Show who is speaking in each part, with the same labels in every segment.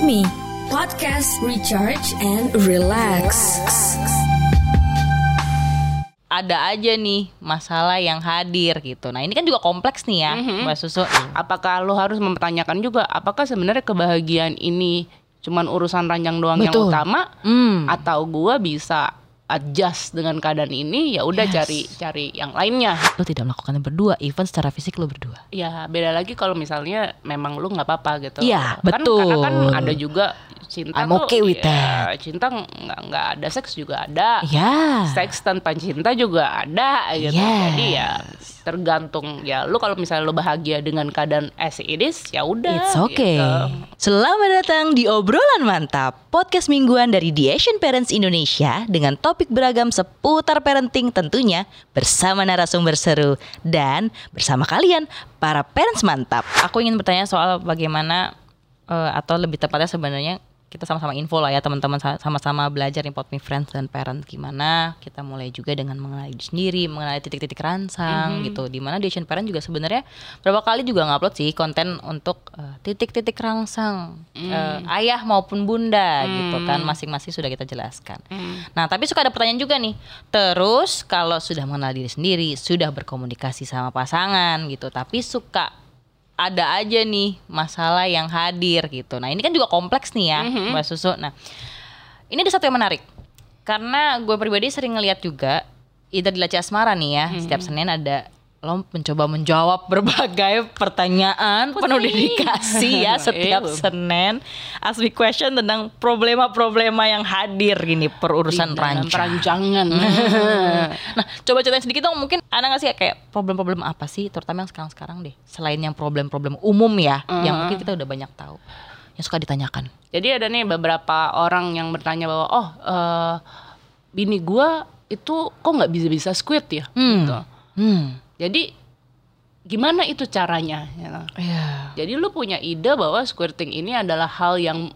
Speaker 1: Me, podcast recharge and relax.
Speaker 2: ada aja nih masalah yang hadir gitu. Nah ini kan juga kompleks nih ya,
Speaker 3: Mhm.
Speaker 2: Mbak Susu.
Speaker 3: Apakah lo harus mempertanyakan juga apakah sebenarnya kebahagiaan ini cuman urusan ranjang doang yang
Speaker 2: Betul.
Speaker 3: utama
Speaker 2: Hmm.
Speaker 3: atau gua bisa adjust dengan keadaan ini ya udah
Speaker 2: Yes.
Speaker 3: cari cari yang lainnya.
Speaker 2: Lo tidak melakukannya berdua, even secara fisik lo berdua.
Speaker 3: Ya beda lagi kalau misalnya memang lu nggak apa-apa gitu.
Speaker 2: Iya,
Speaker 3: Kan-
Speaker 2: betul.
Speaker 3: Karena kan ada juga cinta
Speaker 2: I'm
Speaker 3: tuh,
Speaker 2: okay with
Speaker 3: ya, Cinta nggak nggak ada seks juga ada.
Speaker 2: Ya.
Speaker 3: Seks tanpa cinta juga ada gitu.
Speaker 2: Yes.
Speaker 3: Jadi ya tergantung ya lu kalau misalnya lu bahagia dengan keadaan as it is ya udah.
Speaker 2: It's okay.
Speaker 3: gitu.
Speaker 2: Selamat datang di obrolan mantap podcast mingguan dari The Asian Parents Indonesia dengan topik beragam seputar parenting tentunya bersama narasumber seru dan bersama kalian para parents mantap. Aku ingin bertanya soal bagaimana eh, atau lebih tepatnya sebenarnya kita sama-sama info lah ya teman-teman sa- sama-sama belajar nih Me Friends dan Parent gimana. Kita mulai juga dengan mengenali diri sendiri mengenali titik-titik rangsang gitu di mana di Asian Parent juga sebenarnya berapa kali juga ngupload sih konten untuk eh, titik-titik rangsang eh, ayah maupun bunda gitu kan masing-masing sudah kita jelaskan. Nah tapi suka ada pertanyaan juga nih terus kalau sudah mengenal diri sendiri sudah berkomunikasi sama pasangan gitu tapi suka ada aja nih masalah yang hadir gitu. Nah ini kan juga kompleks nih ya Mbak Susu. Nah ini ada satu yang menarik karena gue pribadi sering ngeliat juga either di Laci Asmara nih ya setiap Senin ada lo mencoba menjawab berbagai pertanyaan penuh dedikasi ya setiap
Speaker 3: Ew.
Speaker 2: Senin ask me question tentang problema-problema yang hadir gini perurusan
Speaker 3: Di dalam
Speaker 2: rancang.
Speaker 3: perancangan.
Speaker 2: Nah, coba ceritain sedikit dong mungkin ada nggak sih kayak problem-problem apa sih terutama yang sekarang-sekarang deh selain yang problem-problem umum ya yang mungkin kita udah banyak tahu yang suka ditanyakan.
Speaker 3: Jadi ada nih beberapa orang yang bertanya bahwa oh eh, bini gua itu kok nggak bisa-bisa squid ya
Speaker 2: Hmm.
Speaker 3: gitu.
Speaker 2: Hmm.
Speaker 3: Jadi gimana itu caranya? ya?
Speaker 2: Iya.
Speaker 3: Jadi lu punya ide bahwa squirting ini adalah hal yang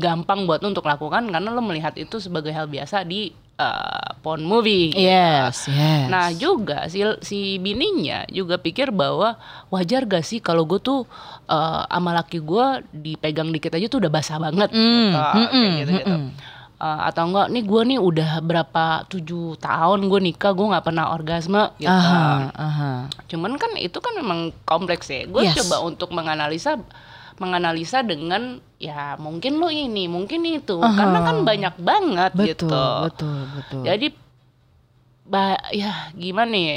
Speaker 3: gampang buat lu untuk lakukan karena lu melihat itu sebagai hal biasa di uh, porn movie.
Speaker 2: Yes, yes.
Speaker 3: Nah juga si si bininya juga pikir bahwa wajar gak sih kalau gue tuh uh, sama laki gue dipegang dikit aja tuh udah basah banget,
Speaker 2: Mm,
Speaker 3: gitu,
Speaker 2: mm-mm,
Speaker 3: kayak gitu-gitu.
Speaker 2: mm-mm.
Speaker 3: Uh, atau enggak nih gue nih udah berapa tujuh tahun gue nikah gue nggak pernah orgasme gitu.
Speaker 2: Aha, aha.
Speaker 3: Cuman kan itu kan memang kompleks ya. Gue
Speaker 2: Yes.
Speaker 3: coba untuk menganalisa menganalisa dengan ya mungkin lo ini, mungkin itu.
Speaker 2: Aha.
Speaker 3: Karena kan banyak banget
Speaker 2: Betul,
Speaker 3: gitu.
Speaker 2: betul, betul.
Speaker 3: Jadi ba ya gimana nih?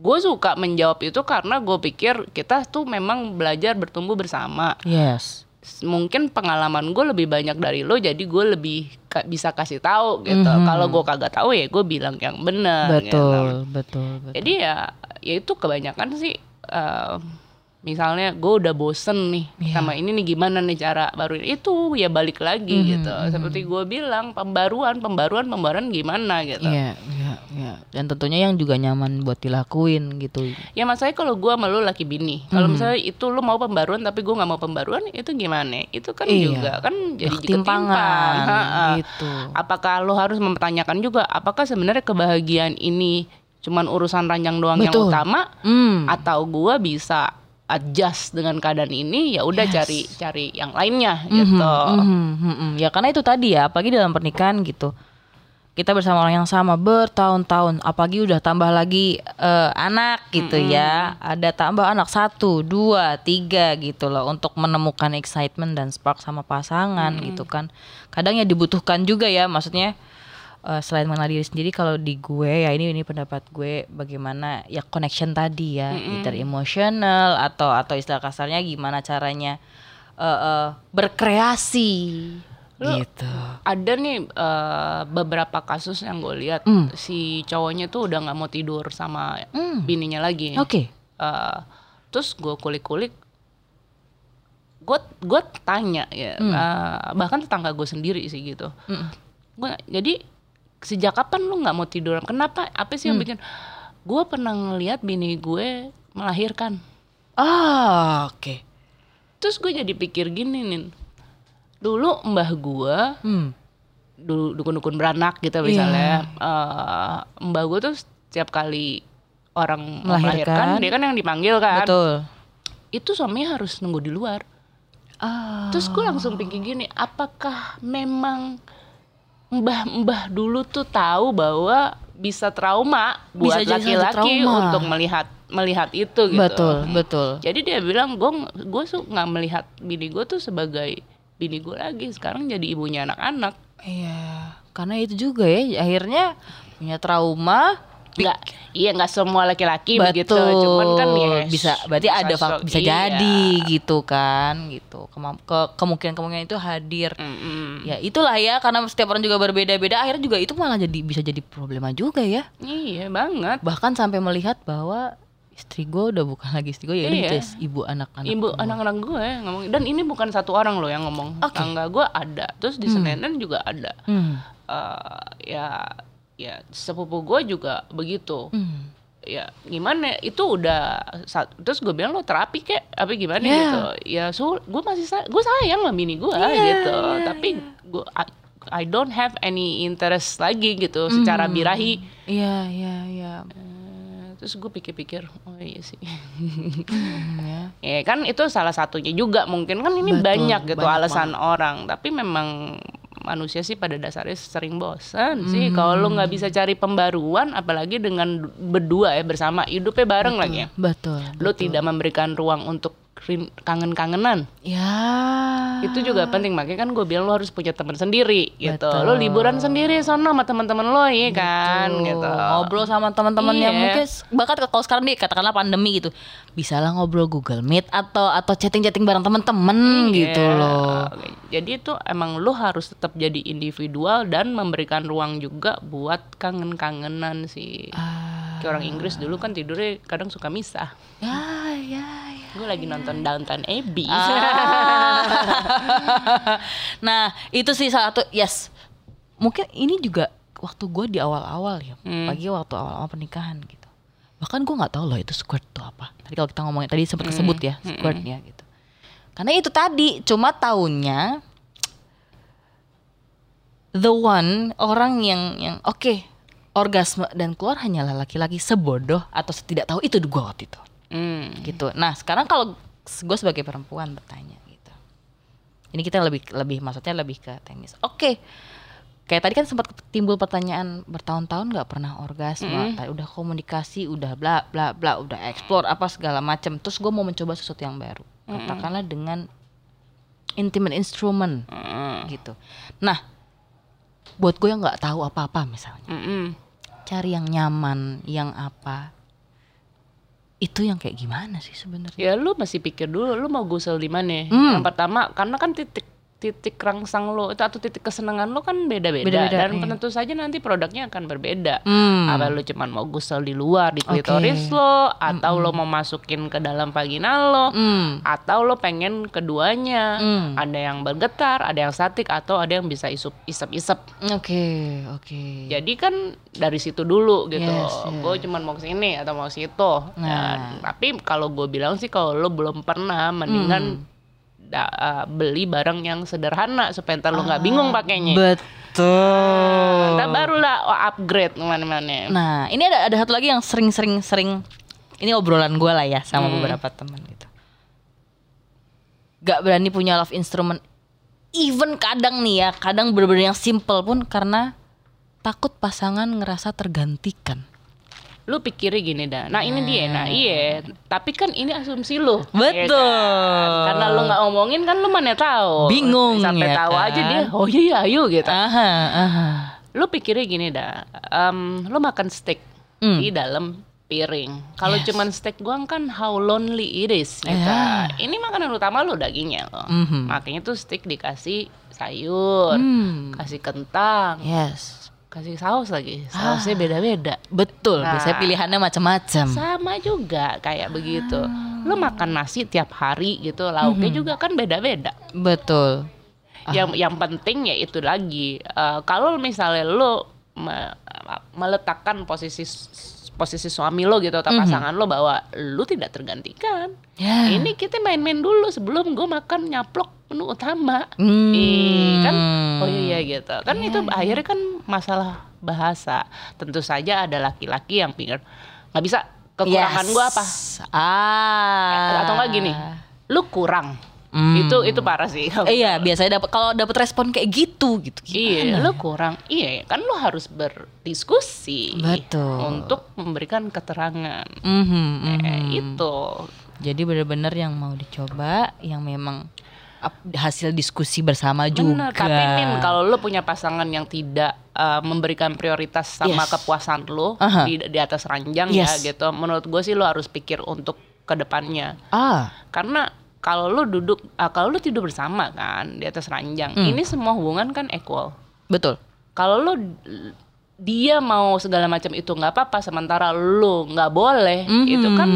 Speaker 3: gue suka menjawab itu karena gue pikir kita tuh memang belajar bertumbuh bersama.
Speaker 2: yes.
Speaker 3: Mungkin pengalaman gue lebih banyak dari lo, jadi gue lebih ka- bisa kasih tahu gitu.
Speaker 2: Mhm.
Speaker 3: Kalau gue kagak tahu ya gue bilang yang benar. gitu.
Speaker 2: Betul, betul, betul.
Speaker 3: Jadi ya, ya itu kebanyakan sih. eh, misalnya gue udah bosen nih
Speaker 2: Iya.
Speaker 3: sama ini nih gimana nih cara baru itu ya balik lagi
Speaker 2: Mhm,
Speaker 3: gitu. Seperti gue bilang pembaruan, pembaruan, pembaruan gimana gitu.
Speaker 2: Iya, iya, iya. Dan tentunya yang juga nyaman buat dilakuin gitu.
Speaker 3: Ya masalahnya kalau gue sama lu laki bini, kalau
Speaker 2: Mhm.
Speaker 3: misalnya itu lu mau pembaruan tapi gue nggak mau pembaruan, itu gimana? Itu kan
Speaker 2: Iya.
Speaker 3: juga kan jadi
Speaker 2: Ketimpangan, gitu.
Speaker 3: Apakah lu harus mempertanyakan juga apakah sebenarnya kebahagiaan ini cuman urusan ranjang doang yang
Speaker 2: Betul.
Speaker 3: utama
Speaker 2: Hmm.
Speaker 3: atau gua bisa adjust dengan keadaan ini ya udah
Speaker 2: Yes.
Speaker 3: cari cari yang lainnya
Speaker 2: Mhm,
Speaker 3: gitu.
Speaker 2: mhm, mhm. Ya karena itu tadi ya, apalagi dalam pernikahan gitu. Kita bersama orang yang sama bertahun-tahun, apalagi udah tambah lagi eh, anak gitu ya. Ada tambah anak satu, dua, tiga gitu loh untuk menemukan excitement dan spark sama pasangan gitu kan. Kadang ya dibutuhkan juga ya, maksudnya eh, selain mengenal diri sendiri kalau di gue ya ini ini pendapat gue bagaimana ya connection tadi ya, either emotional atau atau istilah kasarnya gimana caranya eh, eh, berkreasi gitu.
Speaker 3: Ada nih eh, beberapa kasus yang gue lihat
Speaker 2: Hmm.
Speaker 3: si cowoknya tuh udah nggak mau tidur sama
Speaker 2: Hmm.
Speaker 3: bininya lagi.
Speaker 2: Oke.
Speaker 3: Eh, terus gue kulik-kulik gue gue tanya ya eh, bahkan tetangga gue sendiri sih gitu
Speaker 2: Mm.
Speaker 3: gue jadi sejak kapan lu nggak mau tidur kenapa apa sih yang bikin gue pernah ngelihat bini gue melahirkan
Speaker 2: Ah, oke.
Speaker 3: terus gue jadi pikir gini nih dulu mbah gue
Speaker 2: Hmm.
Speaker 3: dulu dukun-dukun beranak gitu misalnya eh, mbah gue tuh setiap kali orang
Speaker 2: Melahirkan.
Speaker 3: melahirkan dia kan yang dipanggil kan
Speaker 2: Betul.
Speaker 3: itu suaminya harus nunggu di luar
Speaker 2: Ah.
Speaker 3: Terus gue langsung pikir gini, apakah memang mbah-mbah dulu tuh tahu bahwa bisa trauma buat laki-laki untuk melihat melihat itu gitu.
Speaker 2: betul, betul.
Speaker 3: Jadi dia bilang gue gue tuh nggak melihat bini gue tuh sebagai bini gue lagi. Sekarang jadi ibunya anak-anak.
Speaker 2: Iya, karena itu juga ya akhirnya punya trauma.
Speaker 3: Nggak, iya nggak semua laki-laki begitu. Cuman kan ya
Speaker 2: bisa berarti ada fak-
Speaker 3: sosok-
Speaker 2: bisa
Speaker 3: iya.
Speaker 2: jadi gitu kan gitu. Kema- ke kemungkinan-kemungkinan itu hadir.
Speaker 3: Mm-mm.
Speaker 2: Ya itulah ya karena setiap orang juga berbeda-beda akhirnya juga itu malah jadi bisa jadi problema juga ya.
Speaker 3: Iya banget.
Speaker 2: Bahkan sampai melihat bahwa istri gue udah bukan lagi istri gue ya
Speaker 3: Iya.
Speaker 2: just ibu anak-anak.
Speaker 3: Ibu anak-anak gue ngomong dan ini bukan satu orang loh yang ngomong.
Speaker 2: Oke.
Speaker 3: Tangga gue ada. Terus di Senen juga ada.
Speaker 2: Hmm.
Speaker 3: Eh, ya ya sepupu gue juga begitu.
Speaker 2: Hmm.
Speaker 3: ya gimana? Itu udah terus gue bilang lo terapi kek? Apa gimana?
Speaker 2: Yeah.
Speaker 3: gitu. Ya so gue masih sa- gue sayang lah bini gue gitu. tapi gue I, I don't have any interest lagi gitu secara birahi.
Speaker 2: Iya, iya, iya.
Speaker 3: Eh, terus gue pikir-pikir oh iya sih.
Speaker 2: Hmm, ya.
Speaker 3: ya kan itu salah satunya juga. Mungkin kan ini
Speaker 2: Betul,
Speaker 3: banyak gitu
Speaker 2: banyak
Speaker 3: alasan orang. Tapi memang manusia sih pada dasarnya sering bosan sih. Kalau lo nggak bisa cari pembaruan apalagi dengan berdua ya bersama hidupnya bareng lagi ya.
Speaker 2: Betul.
Speaker 3: lo tidak memberikan ruang untuk kangen-kangenan.
Speaker 2: Ya.
Speaker 3: itu juga penting makanya kan gue bilang lo harus punya teman sendiri gitu.
Speaker 2: Betul.
Speaker 3: lo liburan sendiri sono sama teman-teman lo ya kan gitu.
Speaker 2: Ngobrol sama teman-teman yang
Speaker 3: Iya.
Speaker 2: mungkin bahkan kalau sekarang nih katakanlah pandemi gitu bisa lah ngobrol Google Meet atau atau chatting-chatting bareng teman-teman gitu
Speaker 3: Iya.
Speaker 2: loh
Speaker 3: Jadi itu emang lu harus tetap jadi individual dan memberikan ruang juga buat kangen-kangenan sih.
Speaker 2: Ah.
Speaker 3: Kayak orang Inggris dulu kan tidurnya kadang suka misah.
Speaker 2: ya ya ya
Speaker 3: Gue lagi nonton Downton Abbey.
Speaker 2: Ah. nah itu sih salah satu yes mungkin ini juga waktu gue di awal-awal ya
Speaker 3: Hmm.
Speaker 2: pagi waktu awal-awal pernikahan gitu bahkan gue nggak tahu loh itu squirt itu apa tadi kalau kita ngomongin tadi sempat kesebut ya squirt ya gitu karena itu tadi cuma tahunya the one orang yang yang oke orgasme dan keluar hanyalah laki-laki sebodoh atau setidak tahu itu gue waktu itu
Speaker 3: Hmm.
Speaker 2: gitu. Nah sekarang kalau gue sebagai perempuan bertanya gitu, ini kita lebih lebih maksudnya lebih ke teknis. Oke, kayak tadi kan sempat timbul pertanyaan bertahun-tahun nggak pernah orgasme, Tadi udah komunikasi, udah bla bla bla, udah explore apa segala macam. Terus gue mau mencoba sesuatu yang baru, katakanlah dengan intimate instrument
Speaker 3: Mm-mm.
Speaker 2: gitu. Nah, buat gue yang nggak tahu apa-apa misalnya,
Speaker 3: Mm-mm.
Speaker 2: cari yang nyaman, yang apa, itu yang kayak gimana sih sebenarnya?
Speaker 3: Ya lu masih pikir dulu lu mau gusel di mana?
Speaker 2: Hmm.
Speaker 3: Yang pertama karena kan titik titik rangsang lo itu atau titik kesenangan lo kan beda-beda
Speaker 2: Beda-beda,
Speaker 3: dan
Speaker 2: iya.
Speaker 3: tentu saja nanti produknya akan berbeda.
Speaker 2: Hmm.
Speaker 3: Apa lu cuman mau gusel di luar di klitoris lo atau lo mau masukin ke dalam vaginal lo
Speaker 2: Hmm.
Speaker 3: atau lo pengen keduanya.
Speaker 2: Hmm.
Speaker 3: Ada yang bergetar, ada yang statik atau ada yang bisa isup isep-isep.
Speaker 2: Oke, oke.
Speaker 3: Jadi kan dari situ dulu gitu.
Speaker 2: Yes, yes.
Speaker 3: Gue cuman mau ke sini atau mau situ.
Speaker 2: Nah.
Speaker 3: Dan- tapi kalau gue bilang sih kalau lo belum pernah mendingan
Speaker 2: Hmm.
Speaker 3: Da- uh, beli barang yang sederhana supaya ntar lo
Speaker 2: Ah,
Speaker 3: nggak bingung pakainya.
Speaker 2: Betul.
Speaker 3: Ntar barulah oh, upgrade ke mana-mana.
Speaker 2: Nah, ini ada ada satu lagi yang sering-sering sering ini obrolan gue lah ya sama
Speaker 3: Hmm.
Speaker 2: beberapa teman gitu. Gak berani punya love instrument. Even kadang nih ya, kadang bener-bener yang simple pun karena takut pasangan ngerasa tergantikan.
Speaker 3: Lu pikirnya gini dah. Nah ini dia. Nah iya. Tapi kan ini asumsi lu. ya
Speaker 2: Betul.
Speaker 3: kan? Karena lu nggak ngomongin kan lu mana tahu.
Speaker 2: Bingung,
Speaker 3: Sampai
Speaker 2: ya
Speaker 3: tahu
Speaker 2: kan?
Speaker 3: aja dia. Oh iya iya ayo gitu.
Speaker 2: Aha, aha.
Speaker 3: lu pikirnya gini dah, em, lu makan steak
Speaker 2: Hmm.
Speaker 3: di dalam piring. Kalau
Speaker 2: Yes.
Speaker 3: cuman steak doang kan how lonely it is. Gitu.
Speaker 2: Yeah.
Speaker 3: Ini makanan utama lu dagingnya loh.
Speaker 2: Mhm.
Speaker 3: Makanya tuh steak dikasih sayur,
Speaker 2: Hmm.
Speaker 3: kasih kentang,
Speaker 2: Yes.
Speaker 3: Kasih saus lagi. Sausnya beda-beda.
Speaker 2: Betul,
Speaker 3: Nah.
Speaker 2: biasanya pilihannya macam-macam.
Speaker 3: Sama juga kayak begitu. Lu makan nasi tiap hari gitu, lauknya
Speaker 2: Mhm.
Speaker 3: juga kan beda-beda.
Speaker 2: Betul.
Speaker 3: yang yang penting ya itu lagi Eh, kalau misalnya lo me- meletakkan posisi posisi suami lo gitu atau
Speaker 2: Mhm.
Speaker 3: pasangan lo bahwa lu tidak tergantikan
Speaker 2: Ya.
Speaker 3: ini kita main-main dulu sebelum gue makan nyaplok menu utama
Speaker 2: Hmm.
Speaker 3: Ih, kan oh iya gitu kan
Speaker 2: Iya,
Speaker 3: itu
Speaker 2: iya.
Speaker 3: akhirnya kan masalah bahasa tentu saja ada laki-laki yang pikir nggak bisa kekurangan
Speaker 2: Yes.
Speaker 3: gue apa
Speaker 2: Ah.
Speaker 3: atau enggak gini lu kurang
Speaker 2: Hmm.
Speaker 3: Itu itu parah sih.
Speaker 2: Eh, iya, biasanya dapat kalau dapat respon kayak gitu gitu.
Speaker 3: Iya,
Speaker 2: Gimana?
Speaker 3: lu kurang. Iya, kan lu harus berdiskusi.
Speaker 2: Betul.
Speaker 3: Untuk memberikan keterangan.
Speaker 2: Mhm,
Speaker 3: Eh,
Speaker 2: mhm.
Speaker 3: itu.
Speaker 2: Jadi benar-benar yang mau dicoba yang memang hasil diskusi bersama juga.
Speaker 3: Bener, tapi Min kalau lu punya pasangan yang tidak uh, memberikan prioritas sama
Speaker 2: Yes.
Speaker 3: kepuasan lu
Speaker 2: Aha.
Speaker 3: di, di atas ranjang
Speaker 2: Yes.
Speaker 3: ya gitu. Menurut gue sih lu harus pikir untuk ke depannya.
Speaker 2: ah,
Speaker 3: Karena kalau lu duduk, uh, kalau lu tidur bersama kan di atas ranjang,
Speaker 2: Hmm.
Speaker 3: ini semua hubungan kan equal.
Speaker 2: betul.
Speaker 3: Kalau lu dia mau segala macam itu nggak apa-apa, sementara lu nggak boleh, itu kan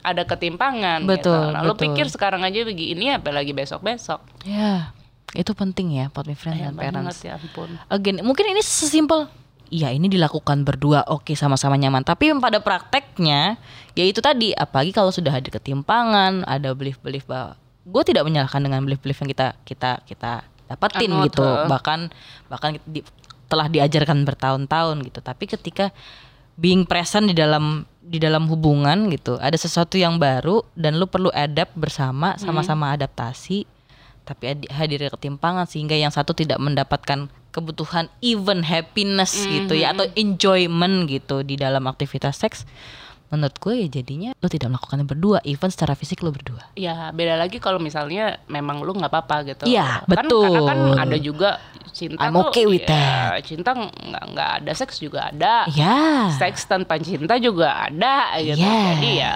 Speaker 3: ada ketimpangan.
Speaker 2: Betul,
Speaker 3: gitu. Nah, lu
Speaker 2: betul.
Speaker 3: pikir sekarang aja begini, apalagi besok-besok.
Speaker 2: Ya, itu penting ya, pot friends
Speaker 3: Ya,
Speaker 2: dan parents.
Speaker 3: ya ampun.
Speaker 2: Again, mungkin ini sesimpel Iya ini dilakukan berdua oke sama-sama nyaman. Tapi pada prakteknya Ya itu tadi Apalagi kalau sudah ada ketimpangan Ada belief-belief bahwa Gue tidak menyalahkan dengan belief-belief yang kita Kita kita dapatin
Speaker 3: Anut,
Speaker 2: gitu.
Speaker 3: Eh.
Speaker 2: Bahkan Bahkan di- telah diajarkan bertahun-tahun gitu. Tapi ketika Being present di dalam di dalam hubungan gitu ada sesuatu yang baru dan lu perlu adapt bersama sama-sama adaptasi tapi ad- hadir ketimpangan sehingga yang satu tidak mendapatkan kebutuhan even happiness gitu ya atau enjoyment gitu di dalam aktivitas seks menurut gue ya jadinya lo tidak melakukannya berdua even secara fisik lo berdua
Speaker 3: Ya beda lagi kalau misalnya memang lu nggak apa-apa gitu.
Speaker 2: Iya,
Speaker 3: Kan,
Speaker 2: betul.
Speaker 3: Karena kan ada juga cinta
Speaker 2: I'm
Speaker 3: tuh.
Speaker 2: okay with
Speaker 3: ya, Cinta nggak nggak ada seks juga ada.
Speaker 2: ya
Speaker 3: Seks tanpa cinta juga ada gitu.
Speaker 2: Yes.
Speaker 3: Jadi ya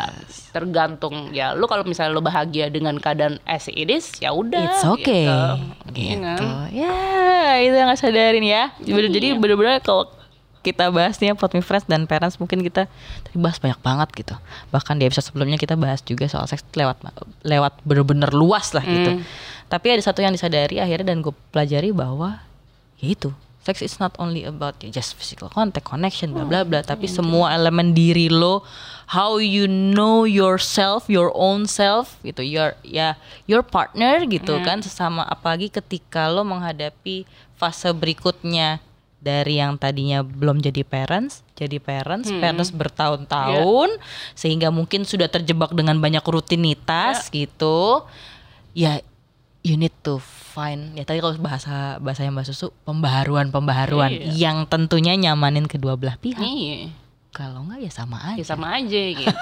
Speaker 3: tergantung ya lu kalau misalnya lu bahagia dengan keadaan as it is ya udah.
Speaker 2: it's okay
Speaker 3: Gitu.
Speaker 2: gitu,
Speaker 3: Iya
Speaker 2: ya itu yang nggak sadarin ya Bener- jadi
Speaker 3: Iya.
Speaker 2: bener-bener kalau kita bahasnya Pot Me Friends dan Parents mungkin kita tadi bahas banyak banget gitu. Bahkan di episode sebelumnya kita bahas juga soal seks lewat lewat bener-bener luas lah gitu.
Speaker 3: Hmm.
Speaker 2: tapi ada satu yang disadari akhirnya dan gue pelajari bahwa ya itu sex is not only about ya just physical contact connection bla bla bla. Tapi semua elemen diri lo how you know yourself your own self gitu your ya your partner gitu kan sesama. Apalagi ketika lo menghadapi fase berikutnya dari yang tadinya belum jadi parents jadi parents parents bertahun-tahun sehingga mungkin sudah terjebak dengan banyak rutinitas gitu ya you need to find ya tadi kalau bahasa bahasa yang mbak susu pembaharuan pembaharuan
Speaker 3: Iya.
Speaker 2: yang tentunya nyamanin kedua belah pihak
Speaker 3: Iya.
Speaker 2: kalau enggak ya sama aja
Speaker 3: Ya sama aja gitu.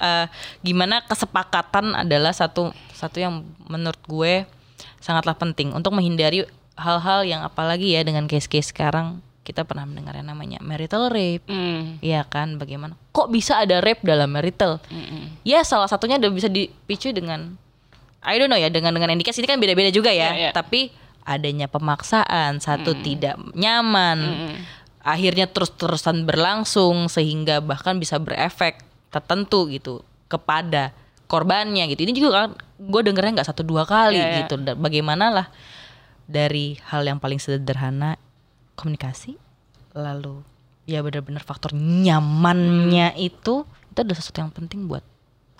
Speaker 2: Eh, gimana kesepakatan adalah satu satu yang menurut gue sangatlah penting untuk menghindari hal-hal yang apalagi ya dengan case-case sekarang kita pernah mendengar yang namanya marital rape
Speaker 3: Hmm.
Speaker 2: Iya kan, bagaimana? Kok bisa ada rape dalam marital?
Speaker 3: Mm-mm.
Speaker 2: Ya salah satunya ada bisa dipicu dengan I don't know ya dengan dengan indikasi ini kan beda-beda juga ya.
Speaker 3: Iya, iya.
Speaker 2: Tapi adanya pemaksaan, satu tidak nyaman,
Speaker 3: Mm-mm.
Speaker 2: akhirnya terus-terusan berlangsung sehingga bahkan bisa berefek tertentu gitu kepada korbannya gitu. Ini juga kan gue dengernya nggak satu dua kali
Speaker 3: iya.
Speaker 2: gitu. Dan Bagaimana lah dari hal yang paling sederhana komunikasi, lalu ya benar-benar faktor nyamannya itu itu adalah sesuatu yang penting buat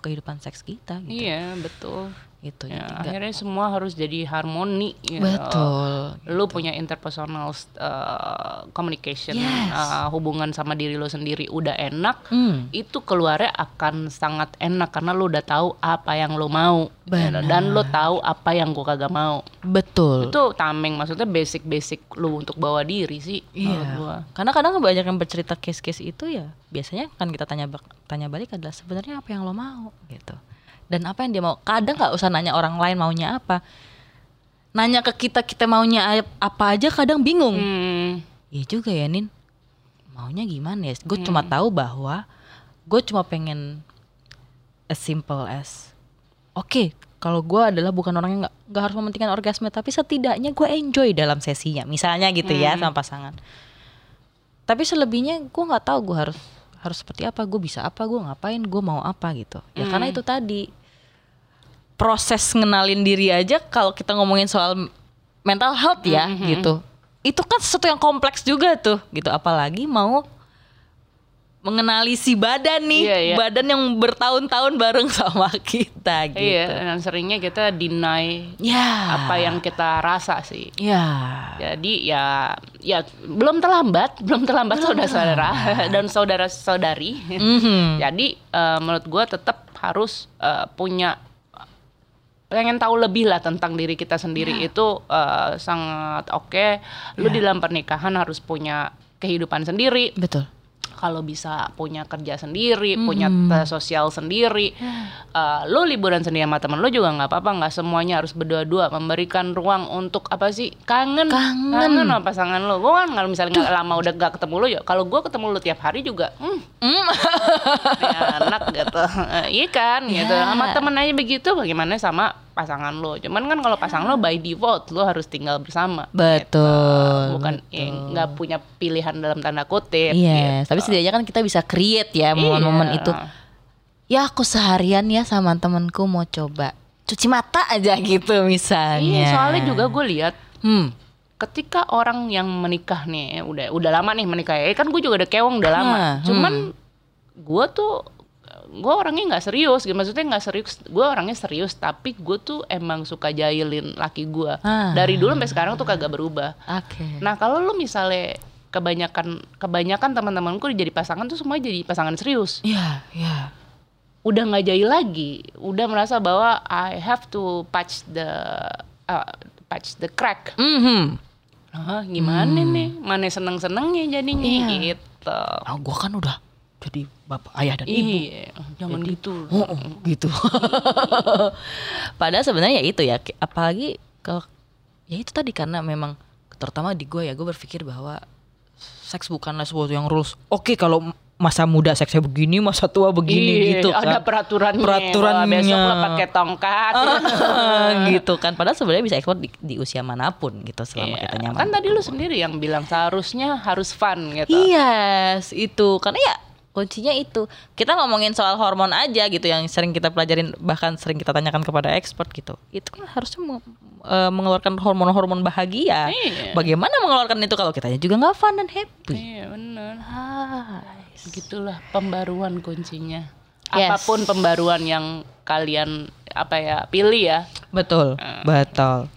Speaker 2: kehidupan seks kita gitu.
Speaker 3: Iya betul.
Speaker 2: Gitu.
Speaker 3: Ya,
Speaker 2: Jadi
Speaker 3: akhirnya semua harus jadi harmoni. gitu.
Speaker 2: betul.
Speaker 3: Lu punya interpersonal uh, communication,
Speaker 2: Yes.
Speaker 3: uh, hubungan sama diri lu sendiri udah enak,
Speaker 2: Hmm.
Speaker 3: itu keluarnya akan sangat enak karena lu udah tahu apa yang lu mau
Speaker 2: Benar.
Speaker 3: dan lu tahu apa yang gua kagak mau.
Speaker 2: Betul.
Speaker 3: Itu tameng maksudnya basic-basic lu untuk bawa diri sih
Speaker 2: Iya.
Speaker 3: gua.
Speaker 2: Karena kadang banyak yang bercerita case-case itu ya biasanya kan kita tanya tanya balik adalah sebenarnya apa yang lo mau gitu. Dan apa yang dia mau. Kadang nggak usah nanya orang lain maunya apa. Nanya ke kita kita maunya ap- apa aja kadang bingung.
Speaker 3: Hmm.
Speaker 2: Iya juga ya Nin. Maunya gimana ya? Gue cuma tahu bahwa gue cuma pengen as simple as oke kalau gue adalah bukan orang yang nggak nggak harus mementingkan orgasme tapi setidaknya gue enjoy dalam sesinya misalnya gitu ya sama pasangan tapi selebihnya gue nggak tahu gue harus harus seperti apa gue bisa apa gue ngapain gue mau apa gitu. Ya karena itu tadi. Proses ngenalin diri aja kalau kita ngomongin soal mental health ya gitu. Itu kan sesuatu yang kompleks juga tuh gitu. Apalagi mau mengenali si badan nih
Speaker 3: Iya, iya.
Speaker 2: badan yang bertahun-tahun bareng sama kita gitu
Speaker 3: Iya, dan seringnya kita deny
Speaker 2: ya
Speaker 3: apa yang kita rasa sih.
Speaker 2: ya
Speaker 3: Jadi ya ya belum terlambat, belum terlambat saudara-saudara dan saudara-saudari.
Speaker 2: Mhm.
Speaker 3: Jadi eh, menurut gue tetap harus eh, punya pengen tahu lebih lah tentang diri kita sendiri itu eh, sangat oke. Lu di dalam pernikahan harus punya kehidupan sendiri.
Speaker 2: Betul.
Speaker 3: Kalau bisa punya kerja sendiri, punya te- sosial sendiri, Eh, lu liburan sendiri sama temen lu juga nggak apa-apa, nggak semuanya harus berdua-dua, memberikan ruang untuk apa sih kangen,
Speaker 2: Kangen.
Speaker 3: sama pasangan lu. Gue kan kalau misalnya nggak lama udah gak ketemu lu ya, kalau gue ketemu lu tiap hari juga, hmm, ini anak gitu, Eh, iya kan, gitu.
Speaker 2: Ya.
Speaker 3: Sama temen aja begitu, bagaimana sama pasangan lu? Cuman kan kalau pasangan lu by default lu harus tinggal bersama.
Speaker 2: Betul.
Speaker 3: Bukan yang nggak punya pilihan dalam tanda kutip.
Speaker 2: Iya,
Speaker 3: gitu.
Speaker 2: tapi setidaknya kan kita bisa create ya momen-momen
Speaker 3: Iya.
Speaker 2: itu. Ya aku seharian ya sama temenku mau coba cuci mata aja gitu misalnya.
Speaker 3: Iya, soalnya juga gue lihat
Speaker 2: Hmm.
Speaker 3: ketika orang yang menikah nih udah udah lama nih menikah ya kan gue juga udah kewong udah lama
Speaker 2: Hmm,
Speaker 3: cuman gue tuh gue orangnya nggak serius gitu maksudnya nggak serius gue orangnya serius tapi gue tuh emang suka jahilin laki gue
Speaker 2: Ah.
Speaker 3: dari dulu sampai sekarang tuh kagak berubah
Speaker 2: Oke.
Speaker 3: nah kalau lu misalnya kebanyakan kebanyakan teman-temanku jadi pasangan tuh semua jadi pasangan serius
Speaker 2: Iya, iya.
Speaker 3: udah nggak jahil lagi udah merasa bahwa I have to patch the uh, patch the crack
Speaker 2: Mhm.
Speaker 3: Ah, gimana nih? Mana seneng-senengnya jadinya
Speaker 2: Hmm. Iya.
Speaker 3: gitu.
Speaker 2: Ah, gua kan udah jadi bapak ayah dan ibu.
Speaker 3: Iya, jangan gitu.
Speaker 2: Oh, oh, gitu. Padahal sebenarnya ya itu ya, apalagi kalau ya itu tadi karena memang terutama di gue ya gue berpikir bahwa seks bukanlah sesuatu yang rules. Oke kalau masa muda seksnya begini, masa tua begini
Speaker 3: Iya,
Speaker 2: gitu kan.
Speaker 3: Ada peraturannya.
Speaker 2: Peraturannya.
Speaker 3: Besok lo pakai tongkat.
Speaker 2: gitu kan. Padahal sebenarnya bisa ekspor di, di usia mana pun gitu selama
Speaker 3: Iya,
Speaker 2: kita nyaman.
Speaker 3: Kan tadi lu sendiri yang bilang seharusnya harus fun gitu.
Speaker 2: Iya, itu karena ya kuncinya itu. Kita ngomongin soal hormon aja gitu yang sering kita pelajarin bahkan sering kita tanyakan kepada expert gitu. Itu kan harusnya meng- eh, mengeluarkan hormon-hormon bahagia.
Speaker 3: Iya.
Speaker 2: Bagaimana mengeluarkan itu kalau kitanya juga nggak fun dan happy?
Speaker 3: Iya, benar.
Speaker 2: Ah,
Speaker 3: Begitulah pembaruan kuncinya.
Speaker 2: Yes.
Speaker 3: Apa pun pembaruan yang kalian apa ya pilih ya.
Speaker 2: betul, betul.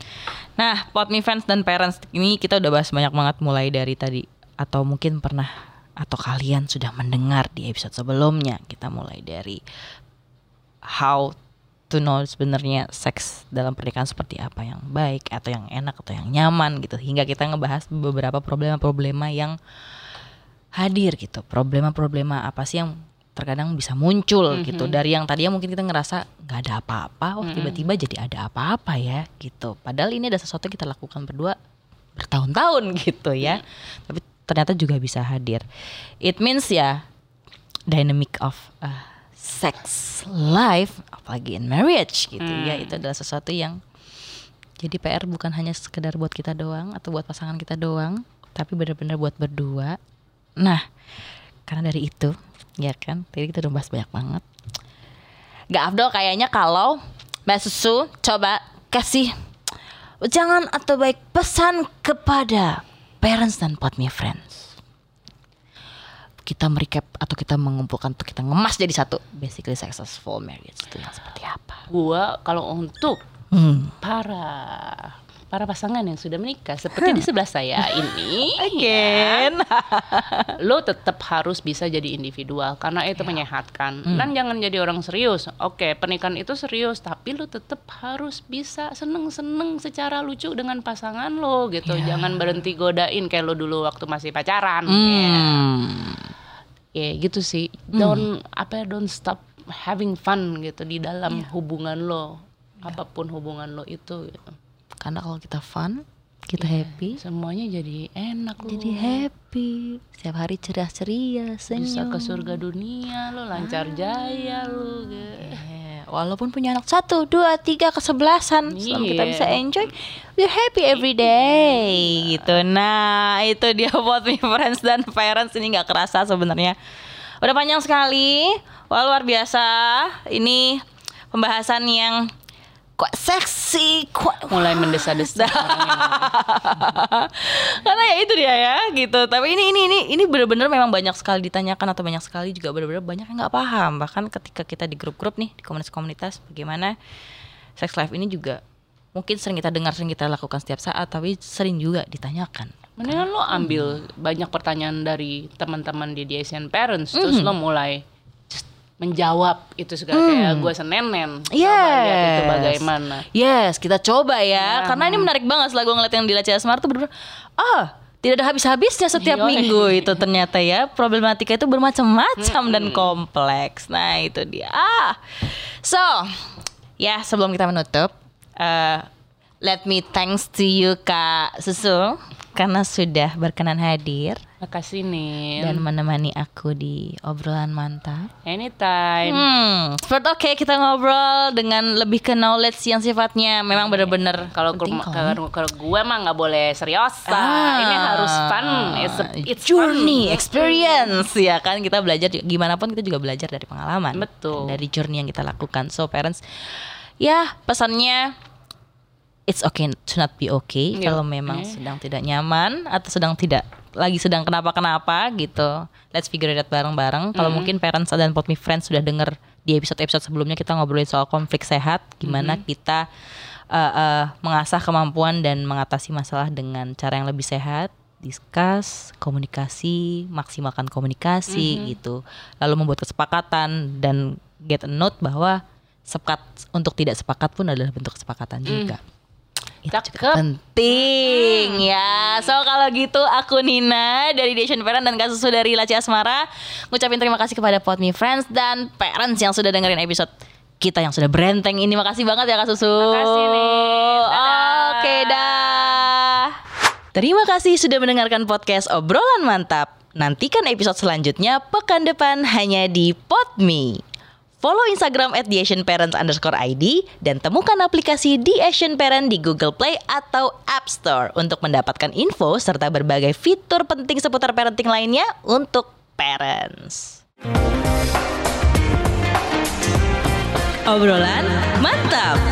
Speaker 2: Nah, Pot Me Fans dan Parents ini kita udah bahas banyak banget mulai dari tadi atau mungkin pernah atau kalian sudah mendengar di episode sebelumnya kita mulai dari how to know sebenarnya seks dalam pernikahan seperti apa yang baik atau yang enak atau yang nyaman gitu. Hingga kita ngebahas beberapa problema-problema yang hadir gitu. Problema-problema apa sih yang terkadang bisa muncul gitu. Dari yang tadinya mungkin kita ngerasa nggak ada apa-apa oh tiba-tiba jadi ada apa-apa ya gitu. Padahal ini ada sesuatu yang kita lakukan berdua bertahun-tahun gitu ya. Tapi ternyata juga bisa hadir. It means ya dynamic of uh, sex life apalagi in marriage gitu ya itu adalah sesuatu yang jadi PR bukan hanya sekedar buat kita doang atau buat pasangan kita doang tapi benar-benar buat berdua. Nah karena dari itu ya kan tadi kita udah bahas banyak banget. Gak Abdul kayaknya kalau Mbak Susu coba kasih jangan atau baik pesan kepada parents dan pot me friends. Kita merecap atau kita mengumpulkan untuk kita ngemas jadi satu. Basically successful marriage itu yang seperti apa.
Speaker 3: Gua kalau untuk
Speaker 2: hmm.
Speaker 3: para para pasangan yang sudah menikah. Seperti di sebelah saya ini
Speaker 2: again.
Speaker 3: lo tetap harus bisa jadi individual karena itu menyehatkan. Dan jangan jadi orang serius. Oke pernikahan itu serius tapi lo tetap harus bisa seneng-seneng secara lucu dengan pasangan lo gitu. Jangan berhenti godain kayak lo dulu waktu masih pacaran ya
Speaker 2: Hmm.
Speaker 3: Ya, gitu sih. Don't apa ya, don't stop having fun gitu di dalam hubungan lo. Apa pun hubungan lo itu gitu.
Speaker 2: Karena kalau kita fun kita happy
Speaker 3: semuanya jadi enak lo
Speaker 2: jadi happy setiap hari ceria ceria
Speaker 3: bisa
Speaker 2: senyum
Speaker 3: ke surga dunia lo lancar jaya lo.
Speaker 2: Eh, walaupun punya anak satu, dua, tiga, kesebelasan, selama kita
Speaker 3: Iya.
Speaker 2: bisa enjoy, we're happy every day, gitu. Nah, itu dia buat me friends dan parents ini nggak kerasa sebenarnya. Udah panjang sekali, wah luar biasa. Ini pembahasan yang kok seksi, kok
Speaker 3: mulai mendesa-desa
Speaker 2: karena ya itu dia ya gitu. Tapi ini ini ini ini benar-benar memang banyak sekali ditanyakan atau banyak sekali juga benar-benar banyak yang nggak paham. Bahkan ketika kita di grup-grup nih di komunitas-komunitas bagaimana sex life ini juga mungkin sering kita dengar sering kita lakukan setiap saat tapi sering juga ditanyakan.
Speaker 3: Mendingan lo ambil banyak pertanyaan dari teman-teman di DSN Parents terus lo mulai menjawab itu segala kayak gue senenen.
Speaker 2: Yes.
Speaker 3: lihat itu bagaimana.
Speaker 2: Yes, kita coba ya.
Speaker 3: Ya.
Speaker 2: Karena ini menarik banget setelah gue ngeliat yang di Laci Asmar tuh bener ah tidak ada habis-habisnya setiap
Speaker 3: Yoi.
Speaker 2: minggu itu ternyata ya problematika itu bermacam-macam dan kompleks. Nah itu dia. Ah, so ya sebelum kita menutup, eh, let me thanks to you Kak Susu karena sudah berkenan hadir
Speaker 3: Makasih nih.
Speaker 2: dan menemani aku di obrolan mantap.
Speaker 3: Anytime.
Speaker 2: Hmm, seperti oke kita ngobrol dengan lebih ke knowledge yang sifatnya memang bener-bener
Speaker 3: Kalau kalau kalau gue mah nggak boleh serius.
Speaker 2: Ah,
Speaker 3: Ini harus fun. It's, a- it's
Speaker 2: journey,
Speaker 3: fun.
Speaker 2: experience ya kan kita belajar gimana pun kita juga belajar dari pengalaman.
Speaker 3: Betul.
Speaker 2: Dari journey yang kita lakukan. So parents, ya pesannya it's okay to not be okay
Speaker 3: Iya.
Speaker 2: kalau memang
Speaker 3: Eh.
Speaker 2: sedang tidak nyaman atau sedang tidak lagi sedang kenapa-kenapa gitu. Let's figure it out bareng-bareng. Kalau mungkin parents dan Pot Me Friends sudah dengar di episode-episode sebelumnya kita ngobrolin soal konflik sehat, gimana kita uh, uh, mengasah kemampuan dan mengatasi masalah dengan cara yang lebih sehat, discuss, komunikasi, maksimalkan komunikasi gitu. Lalu membuat kesepakatan dan get a note bahwa sepakat untuk tidak sepakat pun adalah bentuk kesepakatan juga. Itu
Speaker 3: Cakep.
Speaker 2: penting ya. So kalau gitu aku Nina dari Dation Parent dan Kak Susu dari Laci Asmara ngucapin terima kasih kepada Pod Me Friends dan parents yang sudah dengerin episode kita yang sudah berenteng ini. Makasih banget ya Kak Susu.
Speaker 3: Makasih nih.
Speaker 2: Oke dah. Terima kasih sudah mendengarkan podcast obrolan mantap. Nantikan episode selanjutnya pekan depan hanya di Podme. Follow Instagram at underscore ID dan temukan aplikasi The Asian Parent di Google Play atau App Store untuk mendapatkan info serta berbagai fitur penting seputar parenting lainnya untuk parents. Obrolan mantap.